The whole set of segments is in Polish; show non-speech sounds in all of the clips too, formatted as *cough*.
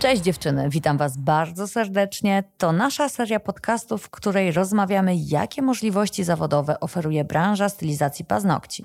Cześć dziewczyny, witam Was bardzo serdecznie. To nasza seria podcastów, w której rozmawiamy, jakie możliwości zawodowe oferuje branża stylizacji paznokci.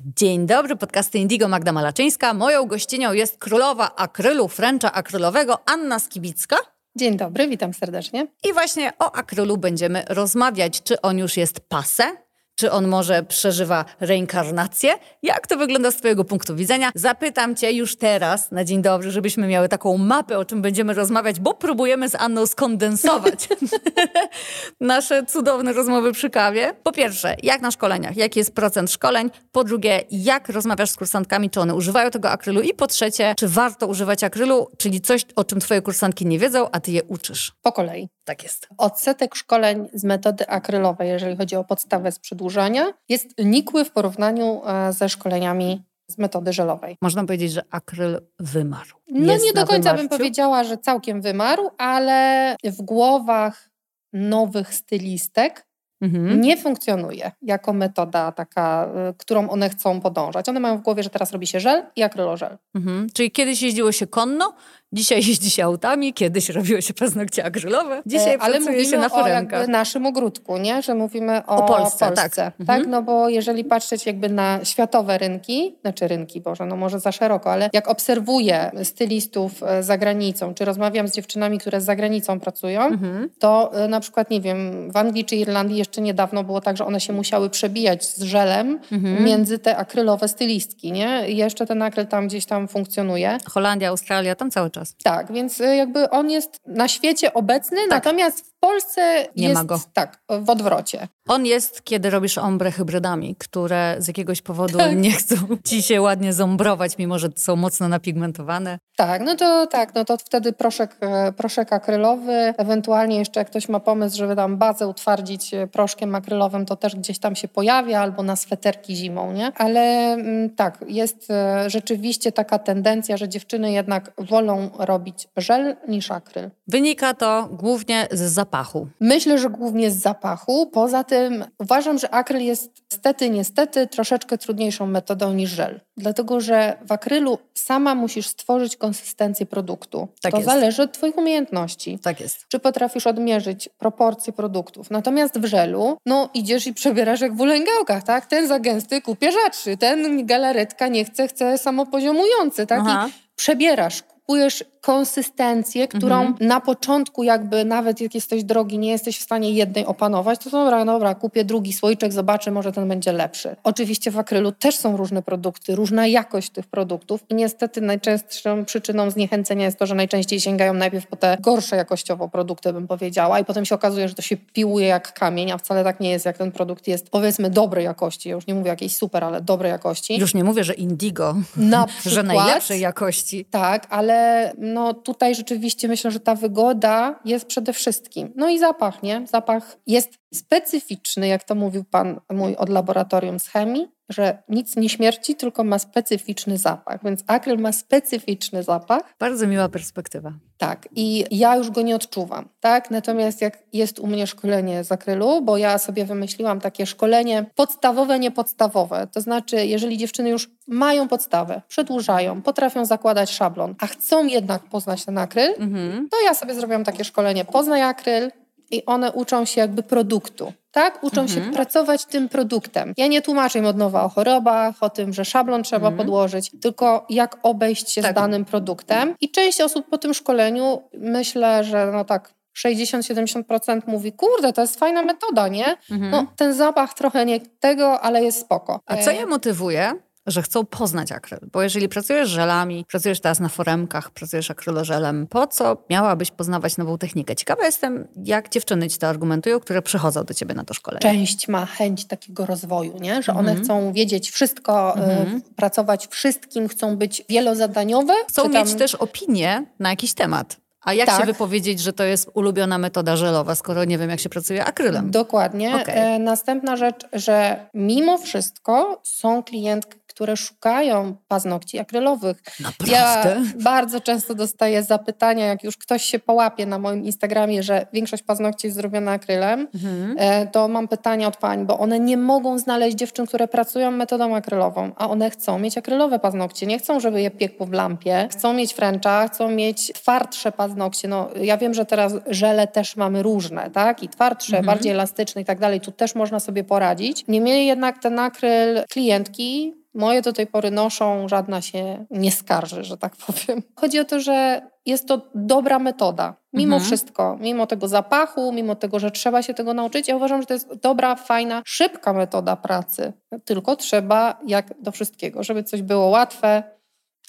Dzień dobry, podcasty Indigo Magda Malaczyńska. Moją gościnią jest królowa akrylu, fręcza akrylowego Anna Skibicka. Dzień dobry, witam serdecznie. I właśnie o akrylu będziemy rozmawiać. Czy on już jest pase? Czy on może przeżywa reinkarnację? Jak to wygląda z Twojego punktu widzenia? Zapytam Cię już teraz, na dzień dobry, żebyśmy miały taką mapę, o czym będziemy rozmawiać, bo próbujemy z Anną skondensować *laughs* nasze cudowne rozmowy przy kawie. Po pierwsze, jak na szkoleniach? Jaki jest procent szkoleń? Po drugie, jak rozmawiasz z kursantkami? Czy one używają tego akrylu? I po trzecie, czy warto używać akrylu? Czyli coś, o czym Twoje kursantki nie wiedzą, a Ty je uczysz. Po kolei. Tak jest. Odsetek szkoleń z metody akrylowej, jeżeli chodzi o podstawę z przedłużania, jest nikły w porównaniu e, ze szkoleniami z metody żelowej. Można powiedzieć, że akryl wymarł. No Jest nie do końca wymarciu? bym powiedziała, że całkiem wymarł, ale w głowach nowych stylistek Mhm. nie funkcjonuje jako metoda taka, y, którą one chcą podążać. One mają w głowie, że teraz robi się żel i akrylożel. Mhm. Czyli kiedyś jeździło się konno, dzisiaj jeździ się autami, kiedyś robiło się paznokcie akrylowe, dzisiaj E, ale pracuje mówimy się na o forenkach. jakby naszym ogródku, nie? że mówimy o, O Polsce, tak. tak. Mhm. No bo jeżeli patrzeć jakby na światowe rynki, znaczy rynki, Boże, no może za szeroko, ale jak obserwuję stylistów e, za granicą, czy rozmawiam z dziewczynami, które za granicą pracują, Mhm. to e, na przykład, nie wiem, w Anglii czy Irlandii jeszcze niedawno było tak, że one się musiały przebijać z żelem Mhm. między te akrylowe stylistki, nie? I jeszcze ten akryl tam gdzieś tam funkcjonuje. Holandia, Australia, tam cały czas. Tak, więc y, jakby on jest na świecie obecny, natomiast w Polsce. Nie jest ma go. tak, w odwrocie. On jest, kiedy robisz ombre hybrydami, które z jakiegoś powodu Tak. nie chcą ci się ładnie zombrować, mimo że są mocno napigmentowane. Tak, no to tak, no to wtedy proszek, e, proszek akrylowy, ewentualnie jeszcze jak ktoś ma pomysł, żeby tam bazę utwardzić e, proszkiem akrylowym, to też gdzieś tam się pojawia, albo na sweterki zimą, nie? Ale mm, tak, jest e, rzeczywiście taka tendencja, że dziewczyny jednak wolą robić żel niż akryl. Wynika to głównie z zapachu. Myślę, że głównie z zapachu. Poza tym uważam, że akryl jest stety, niestety troszeczkę trudniejszą metodą niż żel. Dlatego, że w akrylu sama musisz stworzyć konsystencję produktu. Tak to jest. zależy od Twoich umiejętności. Tak jest. Czy potrafisz odmierzyć proporcje produktów? Natomiast w żelu, no idziesz i przebierasz jak w ulęgałkach, tak? Ten za gęsty kupie rzadszy, ten galaretka nie chce, chce samopoziomujący, tak? Aha. I przebierasz, kupujesz konsystencję, którą Mhm. na początku jakby nawet jak jesteś drogi, nie jesteś w stanie jednej opanować, to dobra, dobra, kupię drugi słoiczek, zobaczę, może ten będzie lepszy. Oczywiście w akrylu też są różne produkty, różna jakość tych produktów i niestety najczęstszą przyczyną zniechęcenia jest to, że najczęściej sięgają najpierw po te gorsze jakościowo produkty, bym powiedziała, i potem się okazuje, że to się piłuje jak kamień, a wcale tak nie jest, jak ten produkt jest powiedzmy dobrej jakości. Ja już nie mówię jakiejś super, ale dobrej jakości. Już nie mówię, że indigo, Na *laughs* przykład, że najlepszej jakości. tak, ale no tutaj rzeczywiście myślę, że ta wygoda jest przede wszystkim. No i zapach, nie? Zapach jest specyficzny, jak to mówił pan mój od laboratorium z chemii, że nic nie śmierci, tylko ma specyficzny zapach. Więc akryl ma specyficzny zapach, Bardzo miła perspektywa. tak, i ja już go nie odczuwam, tak? Natomiast jak jest u mnie szkolenie z akrylu, bo ja sobie wymyśliłam takie szkolenie podstawowe, niepodstawowe, to znaczy, jeżeli dziewczyny już mają podstawę, przedłużają, potrafią zakładać szablon, a chcą jednak poznać ten akryl, Mhm. to ja sobie zrobiłam takie szkolenie Poznaj akryl i one uczą się jakby produktu. Tak? Uczą Mhm. się pracować tym produktem. Ja nie tłumaczę im od nowa o chorobach, o tym, że szablon trzeba Mhm. podłożyć, tylko jak obejść się Tak. z danym produktem. I część osób po tym szkoleniu, myślę, że no tak 60-70% mówi, kurde, to jest fajna metoda, nie? Mhm. No, ten zapach trochę nie tego, ale jest spoko. A co E, je motywuje, że chcą poznać akryl? Bo jeżeli pracujesz żelami, pracujesz teraz na foremkach, pracujesz akrylożelem, po co miałabyś poznawać nową technikę? Ciekawa jestem, jak dziewczyny ci to argumentują, które przychodzą do ciebie na to szkolenie. część ma chęć takiego rozwoju, nie? że one Mhm. chcą wiedzieć wszystko, y, Mhm. pracować wszystkim, chcą być wielozadaniowe. Chcą tam- mieć też opinię na jakiś temat. A jak Tak. się wypowiedzieć, że to jest ulubiona metoda żelowa, skoro nie wiem, jak się pracuje akrylem? Dokładnie. Okej. E, następna rzecz, że mimo wszystko są klientki, które szukają paznokci akrylowych. Naprawdę? Ja bardzo często dostaję zapytania, jak już ktoś się połapie na moim Instagramie, że większość paznokci jest zrobiona akrylem, mhm. E, to mam pytanie od pań, bo one nie mogą znaleźć dziewczyn, które pracują metodą akrylową, a one chcą mieć akrylowe paznokcie. Nie chcą, żeby je piekło w lampie. Chcą mieć fręcza, chcą mieć twardsze paznokcie. No, ja wiem, że teraz żele też mamy różne, tak? I twardsze, mhm. bardziej elastyczne i tak dalej. Tu też można sobie poradzić. Niemniej jednak ten akryl klientki Moje do tej pory noszą, żadna się nie skarży, że tak *laughs* powiem. Chodzi o to, że jest to dobra metoda. Mimo mhm. wszystko, mimo tego zapachu, mimo tego, że trzeba się tego nauczyć, ja uważam, że to jest dobra, fajna, szybka metoda pracy. Tylko trzeba, jak do wszystkiego, żeby coś było łatwe,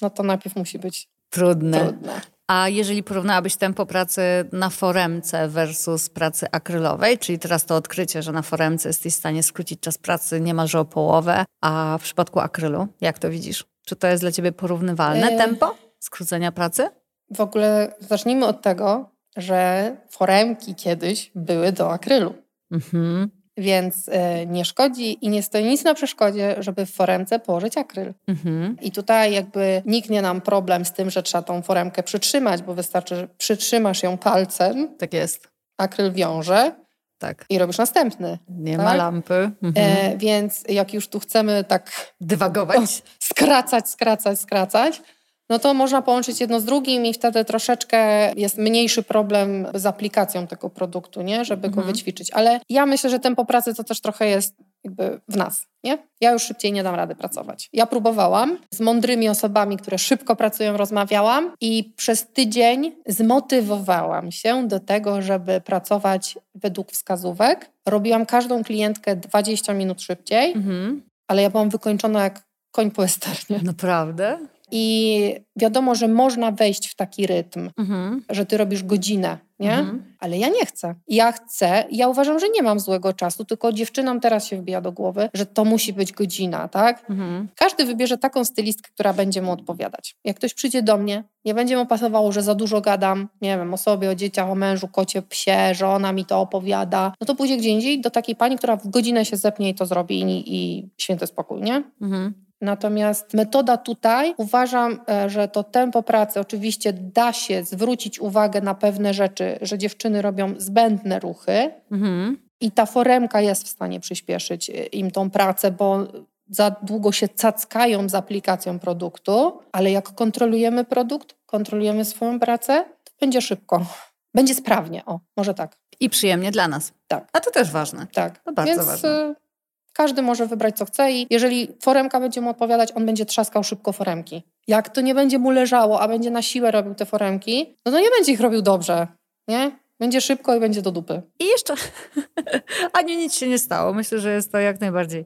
no to najpierw musi być trudne. trudne. A jeżeli porównałabyś tempo pracy na foremce versus pracy akrylowej, czyli teraz to odkrycie, że na foremce jesteś w stanie skrócić czas pracy niemalże o połowę, a w przypadku akrylu, jak to widzisz? Czy to jest dla ciebie porównywalne tempo skrócenia pracy? W ogóle zacznijmy od tego, że foremki kiedyś były do akrylu. Mhm. Więc e, nie szkodzi i nie stoi nic na przeszkodzie, żeby w foremce położyć akryl. Mhm. I tutaj jakby nikt nie nam problem z tym, że trzeba tą foremkę przytrzymać, bo wystarczy, że przytrzymasz ją palcem. Tak jest. Akryl wiąże. Tak. I robisz następny. Nie tak? ma lampy. E, mhm. E, więc jak już tu chcemy tak... Dywagować. O, *laughs* skracać, skracać, skracać, no to można połączyć jedno z drugim i wtedy troszeczkę jest mniejszy problem z aplikacją tego produktu, nie? żeby mhm. go wyćwiczyć. Ale ja myślę, że tempo pracy to też trochę jest jakby w nas, nie? Ja już szybciej nie dam rady pracować. Ja próbowałam, z mądrymi osobami, które szybko pracują, rozmawiałam i przez tydzień zmotywowałam się do tego, żeby pracować według wskazówek. Robiłam każdą klientkę 20 minut szybciej, mhm. ale ja byłam wykończona jak koń po westernie. Naprawdę? I wiadomo, że można wejść w taki rytm, mhm. że ty robisz godzinę, nie? Mhm. Ale ja nie chcę. Ja chcę, ja uważam, że nie mam złego czasu, tylko dziewczynom teraz się wbija do głowy, że to musi być godzina, tak? Mhm. Każdy wybierze taką stylistkę, która będzie mu odpowiadać. Jak ktoś przyjdzie do mnie, nie będzie mu pasowało, że za dużo gadam, nie wiem, o sobie, o dzieciach, o mężu, kocie, psie, że ona mi to opowiada, no to pójdzie gdzie indziej do takiej pani, która w godzinę się zepnie i to zrobi i, i święty spokój, nie? Mhm. Natomiast metoda tutaj uważam, e, że to tempo pracy oczywiście da się zwrócić uwagę na pewne rzeczy, że dziewczyny robią zbędne ruchy mhm. i ta foremka jest w stanie przyspieszyć e, im tą pracę, bo za długo się cackają z aplikacją produktu, ale jak kontrolujemy produkt, kontrolujemy swoją pracę, to będzie szybko. Będzie sprawnie, o, może tak. I przyjemnie dla nas. Tak. A to też ważne. Tak. To bardzo Więc, ważne. Każdy może wybrać co chce i jeżeli foremka będzie mu odpowiadać, on będzie trzaskał szybko foremki. Jak to nie będzie mu leżało, a będzie na siłę robił te foremki, no to nie będzie ich robił dobrze, nie? Będzie szybko i będzie do dupy. I jeszcze, *laughs* Aniu, nic się nie stało. Myślę, że jest to jak najbardziej.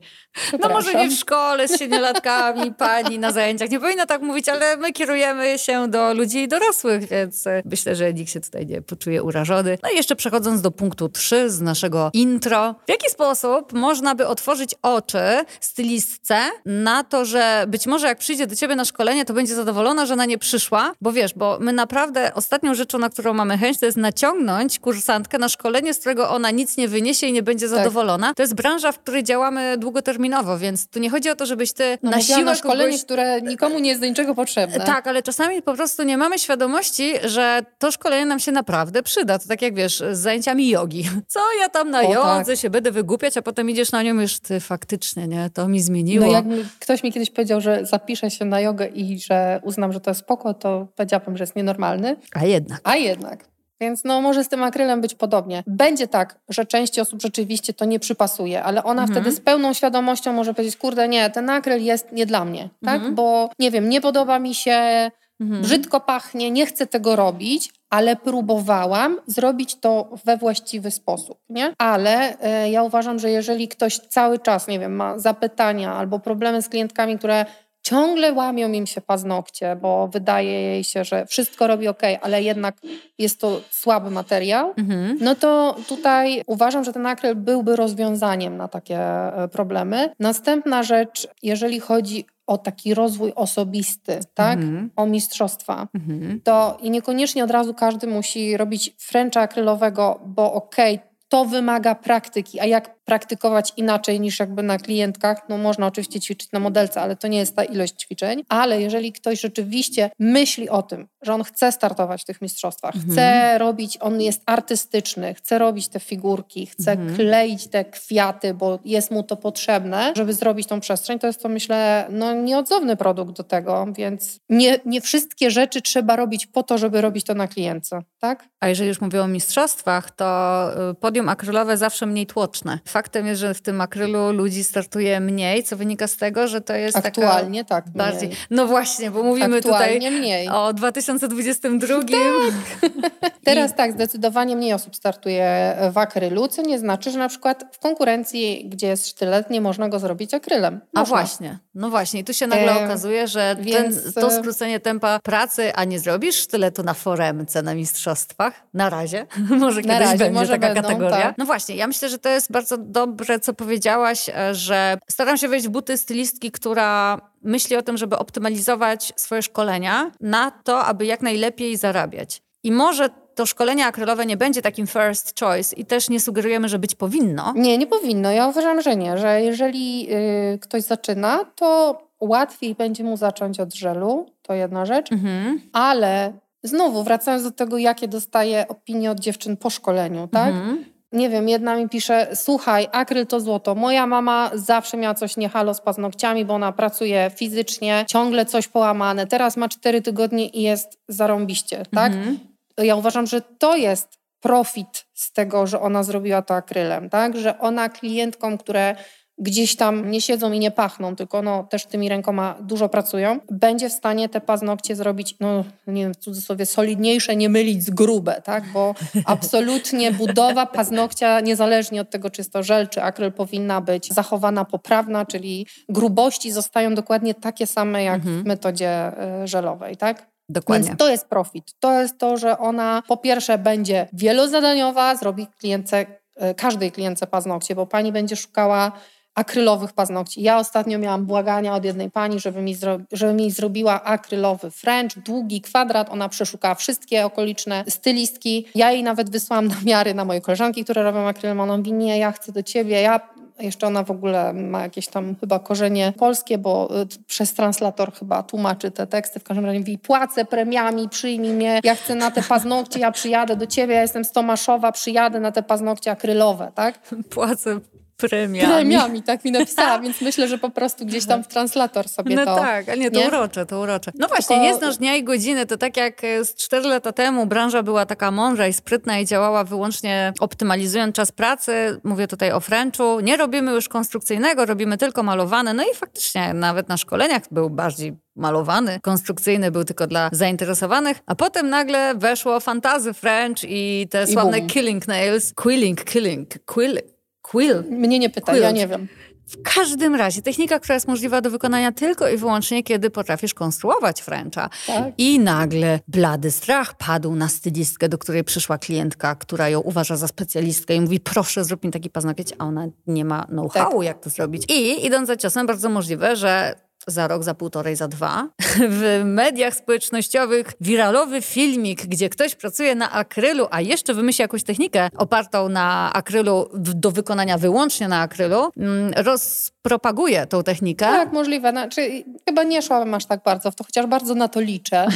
No może nie w szkole z siedmiolatkami, *laughs* pani na zajęciach. Nie powinno tak mówić, ale my kierujemy się do ludzi dorosłych, więc e, myślę, że nikt się tutaj nie poczuje urażony. No i jeszcze przechodząc do punktu 3 z naszego intro. W jaki sposób można by otworzyć oczy stylistce na to, że być może jak przyjdzie do ciebie na szkolenie, to będzie zadowolona, że na nie przyszła? Bo wiesz, bo my naprawdę ostatnią rzeczą, na którą mamy chęć, to jest naciągnąć kursantkę na szkolenie, z którego ona nic nie wyniesie i nie będzie tak. zadowolona. Tak. To jest branża, w której działamy długoterminowo, więc tu nie chodzi o to, żebyś ty no, na siłę na szkolenie, kogoś... które nikomu nie jest do niczego potrzebne. Tak, ale czasami po prostu nie mamy świadomości, że to szkolenie nam się naprawdę przyda. To tak jak wiesz, z zajęciami jogi. *laughs* Co ja tam na o, jodze tak. się będę wygłupiać, a potem idziesz na nią już ty faktycznie, nie? To mi zmieniło. No jak ktoś mi kiedyś powiedział, że zapiszę się na jogę i że uznam, że to jest spoko, to powiedziałabym, że jest nienormalny. A jednak. A jednak. Więc no może z tym akrylem być podobnie. Będzie tak, że części osób rzeczywiście to nie przypasuje, ale ona mhm. wtedy z pełną świadomością może powiedzieć, kurde nie, ten akryl jest nie dla mnie, tak? mhm. Bo nie wiem, nie podoba mi się, mhm. brzydko pachnie, nie chcę tego robić, ale próbowałam zrobić to we właściwy sposób, nie? Ale y, ja uważam, że jeżeli ktoś cały czas, nie wiem, ma zapytania albo problemy z klientkami, które ciągle łamią im się paznokcie, bo wydaje jej się, że wszystko robi ok, ale jednak jest to słaby materiał, mhm. no to tutaj uważam, że ten akryl byłby rozwiązaniem na takie e, problemy. Następna rzecz, jeżeli chodzi o taki rozwój osobisty, tak? Mhm. O mistrzostwa. Mhm. To i niekoniecznie od razu każdy musi robić fręcza akrylowego, bo okej, okay, to wymaga praktyki, a jak praktykować inaczej niż jakby na klientkach, no można oczywiście ćwiczyć na modelce, ale to nie jest ta ilość ćwiczeń, ale jeżeli ktoś rzeczywiście myśli o tym, że on chce startować w tych mistrzostwach, mhm. chce robić, on jest artystyczny, chce robić te figurki, chce mhm. kleić te kwiaty, bo jest mu to potrzebne, żeby zrobić tą przestrzeń, to jest to myślę, no nieodzowny produkt do tego, więc nie, nie wszystkie rzeczy trzeba robić po to, żeby robić to na klientce, tak? A jeżeli już mówię o mistrzostwach, to y, podium akrylowe zawsze mniej tłoczne. Faktem jest, że w tym akrylu ludzi startuje mniej, co wynika z tego, że to jest Aktualnie tak. Bardziej. No właśnie, bo mówimy Aktualnie tutaj mniej. o 2022. Tak. *laughs* Teraz tak, zdecydowanie mniej osób startuje w akrylu, co nie znaczy, że na przykład w konkurencji, gdzie jest sztylet, nie można go zrobić akrylem. Można. A właśnie, no właśnie. I tu się nagle e, okazuje, że więc... ten, to skrócenie tempa pracy, a nie zrobisz sztyletu na foremce na mistrzostwach? Na razie. *laughs* może kiedyś razie, będzie może taka będą, kategoria. Tak. No właśnie, ja myślę, że to jest bardzo dobre, co powiedziałaś, e, że staram się wejść w buty stylistki, która myśli o tym, żeby optymalizować swoje szkolenia na to, aby jak najlepiej zarabiać. I może to szkolenie akrylowe nie będzie takim first choice i też nie sugerujemy, że być powinno. Nie, nie powinno. Ja uważam, że nie, że jeżeli yy, ktoś zaczyna, to łatwiej będzie mu zacząć od żelu, to jedna rzecz, mhm. ale znowu wracając do tego, jakie dostaję opinie od dziewczyn po szkoleniu, tak? Mhm. Nie wiem, jedna mi pisze, słuchaj, akryl to złoto. Moja mama zawsze miała coś niehalo z paznokciami, bo ona pracuje fizycznie, ciągle coś połamane. Teraz ma cztery tygodnie i jest zarąbiście, tak? Mhm. Ja uważam, że to jest profit z tego, że ona zrobiła to akrylem, tak? Że ona klientkom, które gdzieś tam nie siedzą i nie pachną, tylko no, też tymi rękoma dużo pracują, będzie w stanie te paznokcie zrobić, no nie wiem, w cudzysłowie, solidniejsze, nie mylić z grube, tak? Bo *laughs* absolutnie budowa paznokcia, niezależnie od tego, czy jest to żel, czy akryl, powinna być zachowana poprawna, czyli grubości zostają dokładnie takie same, jak mhm. w metodzie y, żelowej, tak? Dokładnie. Więc to jest profit. To jest to, że ona po pierwsze będzie wielozadaniowa, zrobi klientce, y, każdej klientce paznokcie, bo pani będzie szukała akrylowych paznokci. Ja ostatnio miałam błagania od jednej pani, żeby mi, żeby mi zrobiła akrylowy French, długi kwadrat. Ona przeszukała wszystkie okoliczne stylistki. Ja jej nawet wysłałam namiary na moje koleżanki, które robią akrylem. Ona mówi, nie, ja chcę do ciebie, ja jeszcze ona w ogóle ma jakieś tam chyba korzenie polskie, bo y, przez translator chyba tłumaczy te teksty. W każdym razie mówi, płacę premiami, przyjmij mnie, ja chcę na te paznokcie, ja przyjadę do ciebie, ja jestem z Tomaszowa, przyjadę na te paznokcie akrylowe, tak? Płacę premiami. Premiami, tak mi napisała, *laughs* więc myślę, że po prostu gdzieś tam w translator sobie no to... No tak, a nie, to nie? urocze, to urocze. No właśnie, Tylko... nie znasz dnia i godziny, to tak jak e, z cztery lata temu branża była taka mądra i sprytna i działała wyłącznie optymalizując czas pracy, mówię tutaj o Frenchu, nie robimy już konstrukcyjnego, robimy tylko malowane, no i faktycznie nawet na szkoleniach był bardziej malowany, konstrukcyjny był tylko dla zainteresowanych, a potem nagle weszło fantazy French i te I sławne boom. killing nails, quilling, killing, quilling, Quill. Mnie nie pyta, Quilt. ja nie wiem. W każdym razie technika, która jest możliwa do wykonania tylko i wyłącznie, kiedy potrafisz konstruować Frencha. Tak. I nagle blady strach padł na stylistkę, do której przyszła klientka, która ją uważa za specjalistkę i mówi, proszę zrób mi taki paznokieć, a ona nie ma know-how, tak. jak to zrobić. I idąc za ciosem, bardzo możliwe, że za rok, za półtorej, za dwa. *laughs* W mediach społecznościowych wiralowy filmik, gdzie ktoś pracuje na akrylu, a jeszcze wymyśli jakąś technikę opartą na akrylu, do wykonania wyłącznie na akrylu, mm, rozpropaguje tą technikę. Tak, możliwe. Znaczy, chyba nie szłabym aż tak bardzo w to, chociaż bardzo na to liczę,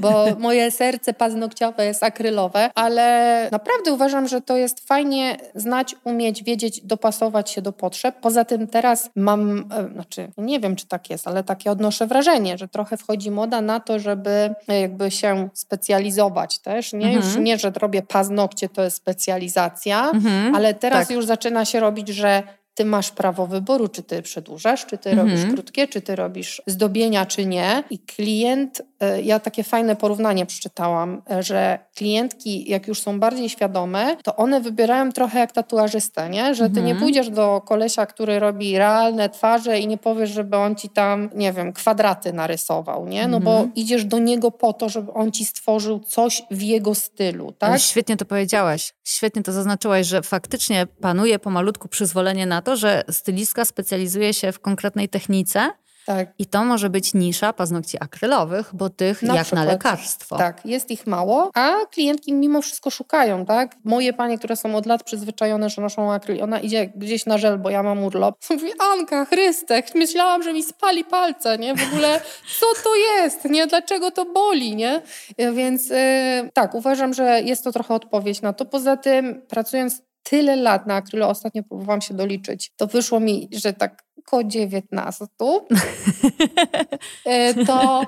bo *laughs* moje serce paznokciowe jest akrylowe, ale naprawdę uważam, że to jest fajnie znać, umieć, wiedzieć, dopasować się do potrzeb. Poza tym teraz mam, e, znaczy nie wiem, czy tak jest, ale takie odnoszę wrażenie, że trochę wchodzi moda na to, żeby jakby się specjalizować też. Nie, mhm. już nie, że robię paznokcie, to jest specjalizacja, mhm. ale teraz tak. już zaczyna się robić, że ty masz prawo wyboru, czy ty przedłużasz, czy ty mhm. robisz krótkie, czy ty robisz zdobienia, czy nie. I klient, e, ja takie fajne porównanie przeczytałam, e, że klientki, jak już są bardziej świadome, to one wybierają trochę jak tatuażysta, nie? Że ty mhm. nie pójdziesz do kolesia, który robi realne twarze i nie powiesz, żeby on ci tam, nie wiem, kwadraty narysował, nie? No mhm. bo idziesz do niego po to, żeby on ci stworzył coś w jego stylu, tak? świetnie to powiedziałaś. Świetnie to zaznaczyłaś, że faktycznie panuje pomalutku przyzwolenie na to, że stylistka specjalizuje się w konkretnej technice, Tak. I to może być nisza paznokci akrylowych, bo tych Na jak przykład. na lekarstwo. Tak, jest ich mało, a klientki mimo wszystko szukają, tak? Moje panie, które są od lat przyzwyczajone, że noszą akryl, ona idzie gdzieś na żel, bo ja mam urlop. *laughs* Mówi, Anka, Chryste, myślałam, że mi spali palce, nie? W ogóle, *laughs* co to jest, nie? Dlaczego to boli, nie? E, Więc e, tak, uważam, że jest to trochę odpowiedź na to. Poza tym, pracując tyle lat na akrylu, ostatnio próbowałam się doliczyć, to wyszło mi, że tak koło 19, *laughs* e, to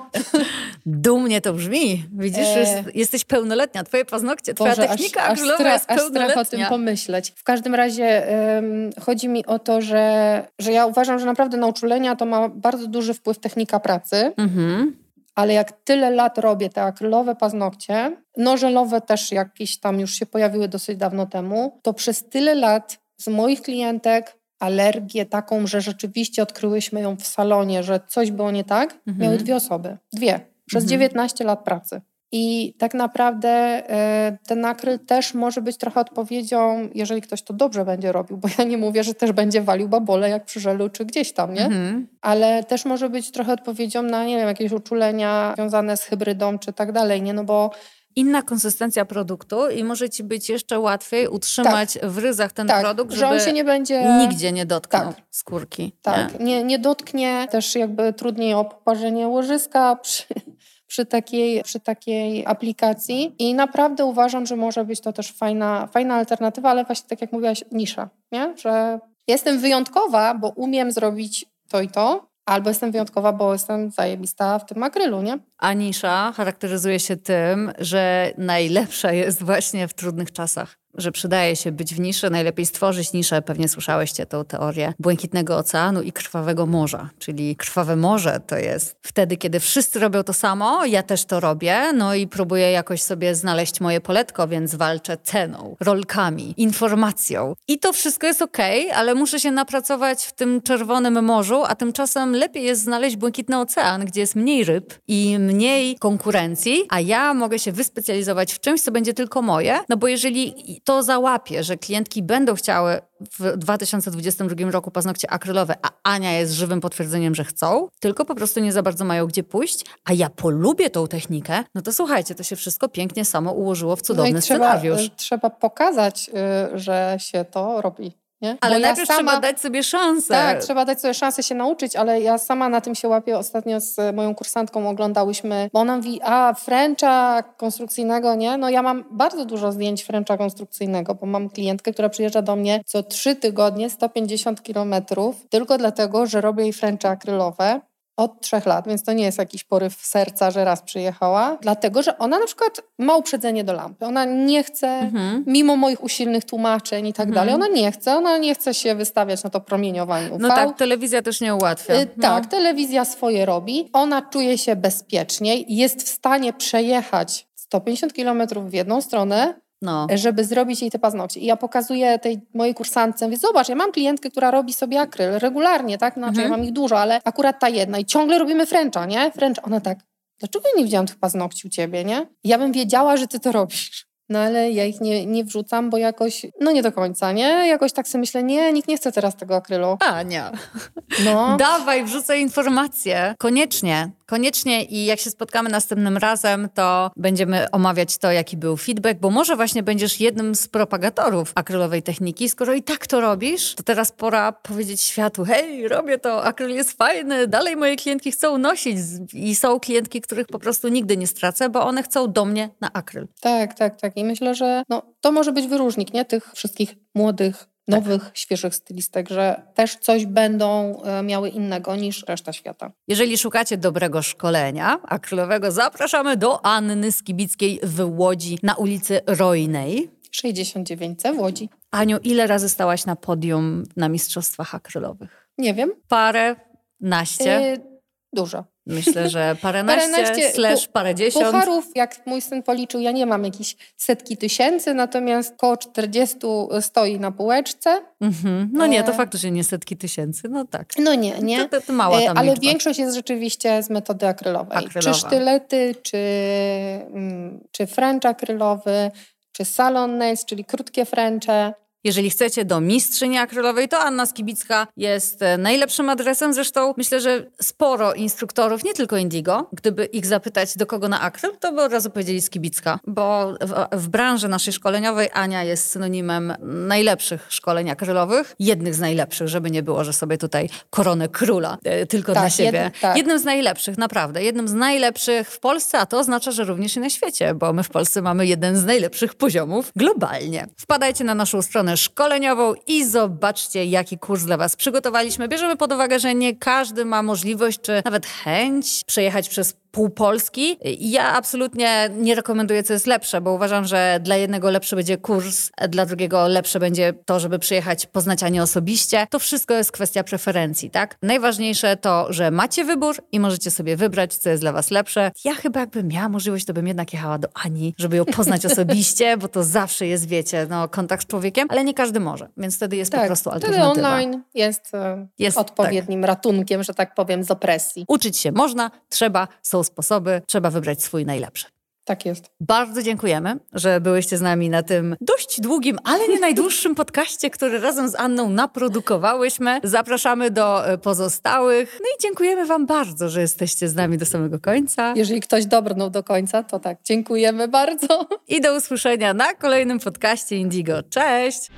Dumnie to brzmi. Widzisz, E. jest, jesteś pełnoletnia. Twoje paznokcie, twoja Boże, technika aż, aż, stra- jest aż strach o tym pełnoletnia. pomyśleć. W każdym razie em, chodzi mi o to, że, że ja uważam, że naprawdę na uczulenia to ma bardzo duży wpływ technika pracy, Mhm. ale jak tyle lat robię te akrylowe paznokcie, no żelowe też jakieś tam już się pojawiły dosyć dawno temu, to przez tyle lat z moich klientek alergię taką, że rzeczywiście odkryłyśmy ją w salonie, że coś było nie tak, Mhm. miały dwie osoby. Dwie. Przez Mhm. 19 lat pracy. I tak naprawdę e, ten akryl też może być trochę odpowiedzią, jeżeli ktoś to dobrze będzie robił, bo ja nie mówię, że też będzie walił babole jak przy żelu czy gdzieś tam, nie? Mhm. Ale też może być trochę odpowiedzią na, nie wiem, jakieś uczulenia związane z hybrydą czy tak dalej, nie? No bo Inna konsystencja produktu i może ci być jeszcze łatwiej utrzymać w ryzach ten tak, produkt, że żeby on się nie będzie... nigdzie nie dotknął Tak. skórki. Tak, Nie? nie, nie dotknie, też jakby trudniej o poparzenie łożyska przy, *laughs* przy, takiej, przy takiej aplikacji i naprawdę uważam, że może być to też fajna, fajna alternatywa, ale właśnie tak jak mówiłaś, nisza, nie? że jestem wyjątkowa, bo umiem zrobić to i to, albo jestem wyjątkowa, bo jestem zajebista w tym akrylu, nie? A nisza charakteryzuje się tym, że najlepsza jest właśnie w trudnych czasach. Że przydaje się być w niszy, najlepiej stworzyć niszę. Pewnie słyszałyście tą teorię Błękitnego Oceanu i Krwawego Morza. Czyli Krwawe Morze to jest wtedy, kiedy wszyscy robią to samo, ja też to robię, no i próbuję jakoś sobie znaleźć moje poletko, więc walczę ceną, rolkami, informacją. I to wszystko jest okej, ale muszę się napracować w tym Czerwonym Morzu, a tymczasem lepiej jest znaleźć Błękitny Ocean, gdzie jest mniej ryb i mniej konkurencji, a ja mogę się wyspecjalizować w czymś, co będzie tylko moje, no bo jeżeli to załapię, że klientki będą chciały w 2022 roku paznokcie akrylowe, a Ania jest żywym potwierdzeniem, że chcą, tylko po prostu nie za bardzo mają gdzie pójść, a ja polubię tą technikę, no to słuchajcie, to się wszystko pięknie samo ułożyło w cudowny no i trzeba, scenariusz. y, trzeba pokazać, y, że się to robi. Nie? Ale Bo ja najpierw sama- trzeba dać sobie szansę. Tak, trzeba dać sobie szansę się nauczyć, ale ja sama na tym się łapię. Ostatnio z moją kursantką oglądałyśmy, bo ona mówi, a Frencha konstrukcyjnego, nie? No ja mam bardzo dużo zdjęć Frencha konstrukcyjnego, bo mam klientkę, która przyjeżdża do mnie co trzy tygodnie, 150 kilometrów, tylko dlatego, że robię jej Frencha akrylowe. Od trzech lat, więc to nie jest jakiś poryw serca, że raz przyjechała. Dlatego, że ona na przykład ma uprzedzenie do lampy. Ona nie chce, Mhm. mimo moich usilnych tłumaczeń i tak Mhm. dalej, ona nie chce, ona nie chce się wystawiać na to promieniowanie UV. No tak, telewizja też nie ułatwia. Y, No. Tak, telewizja swoje robi. Ona czuje się bezpieczniej, jest w stanie przejechać 150 km w jedną stronę, No. żeby zrobić jej te paznokcie. I ja pokazuję tej mojej kursantce, mówię, zobacz, ja mam klientkę, która robi sobie akryl regularnie, tak? Znaczy, Mhm. ja mam ich dużo, ale akurat ta jedna i ciągle robimy Frencha, nie? French, ona tak, dlaczego ja nie widziałam tych paznokci u ciebie, nie? Ja bym wiedziała, że ty to robisz. No ale ja ich nie, nie wrzucam, bo jakoś, no nie do końca, nie? Jakoś tak sobie myślę, nie, nikt nie chce teraz tego akrylu. Ania. No. *laughs* Dawaj, wrzucaj informacje. Koniecznie, koniecznie i jak się spotkamy następnym razem, to będziemy omawiać to, jaki był feedback, bo może właśnie będziesz jednym z propagatorów akrylowej techniki. Skoro i tak to robisz, to teraz pora powiedzieć światu, hej, robię to, akryl jest fajny, dalej moje klientki chcą nosić i są klientki, których po prostu nigdy nie stracę, bo one chcą do mnie na akryl. Tak, tak, tak. I myślę, że no, to może być wyróżnik nie? tych wszystkich młodych, nowych, świeżych stylistek, że też coś będą e, miały innego niż reszta świata. Jeżeli szukacie dobrego szkolenia akrylowego, zapraszamy do Anny Skibickiej w Łodzi na ulicy Rojnej. 69C w Łodzi. Aniu, ile razy stałaś na podium na mistrzostwach akrylowych? Nie wiem. Parę, naście? E, dużo. Myślę, że *laughs* paręnaście, Paręnaście, slash parędziesiąt. Pucharów, jak mój syn policzył, ja nie mam jakieś setki tysięcy, natomiast koło 40 stoi na półeczce. Mhm. No nie, to E. faktycznie nie setki tysięcy, no tak. No nie, nie. To, to, to mała E, tam Ale liczba. większość jest rzeczywiście z metody akrylowej. Akrylowa. Czy sztylety, czy, mm, czy French akrylowy, czy salon nails, czyli krótkie Frenche. Jeżeli chcecie do mistrzyni akrylowej, to Anna Skibicka jest e, najlepszym adresem. Zresztą myślę, że sporo instruktorów, nie tylko Indigo, gdyby ich zapytać do kogo na akryl, to by od razu powiedzieli Skibicka, bo w, w branży naszej szkoleniowej Ania jest synonimem najlepszych szkoleń akrylowych, jednych z najlepszych, żeby nie było, że sobie tutaj koronę króla e, tylko Tak, dla siebie. jed- tak. Jednym z najlepszych, naprawdę. Jednym z najlepszych w Polsce, a to oznacza, że również i na świecie, bo my w Polsce mamy jeden z najlepszych poziomów globalnie. Wpadajcie na naszą stronę szkoleniową i zobaczcie, jaki kurs dla Was przygotowaliśmy. Bierzemy pod uwagę, że nie każdy ma możliwość, czy nawet chęć przejechać przez pół Polski. Ja absolutnie nie rekomenduję, co jest lepsze, bo uważam, że dla jednego lepszy będzie kurs, a dla drugiego lepsze będzie to, żeby przyjechać, poznać Anię osobiście. To wszystko jest kwestia preferencji, tak? Najważniejsze to, że macie wybór i możecie sobie wybrać, co jest dla was lepsze. Ja chyba jakbym miała możliwość, to bym jednak jechała do Ani, żeby ją poznać *laughs* osobiście, bo to zawsze jest, wiecie, no, kontakt z człowiekiem, ale nie każdy może, więc wtedy jest po prostu Tak, wtedy alternatywa. online jest, e, Jest, tak. odpowiednim ratunkiem, że tak powiem, z opresji. Uczyć się można, trzeba, są sposoby, trzeba wybrać swój najlepszy. Tak jest. Bardzo dziękujemy, że byłyście z nami na tym dość długim, ale nie najdłuższym *laughs* podcaście, który razem z Anną naprodukowałyśmy. Zapraszamy do e, pozostałych. No i dziękujemy Wam bardzo, że jesteście z nami do samego końca. Jeżeli ktoś dobrnął do końca, to tak, dziękujemy bardzo. I do usłyszenia na kolejnym podcaście Indigo. Cześć!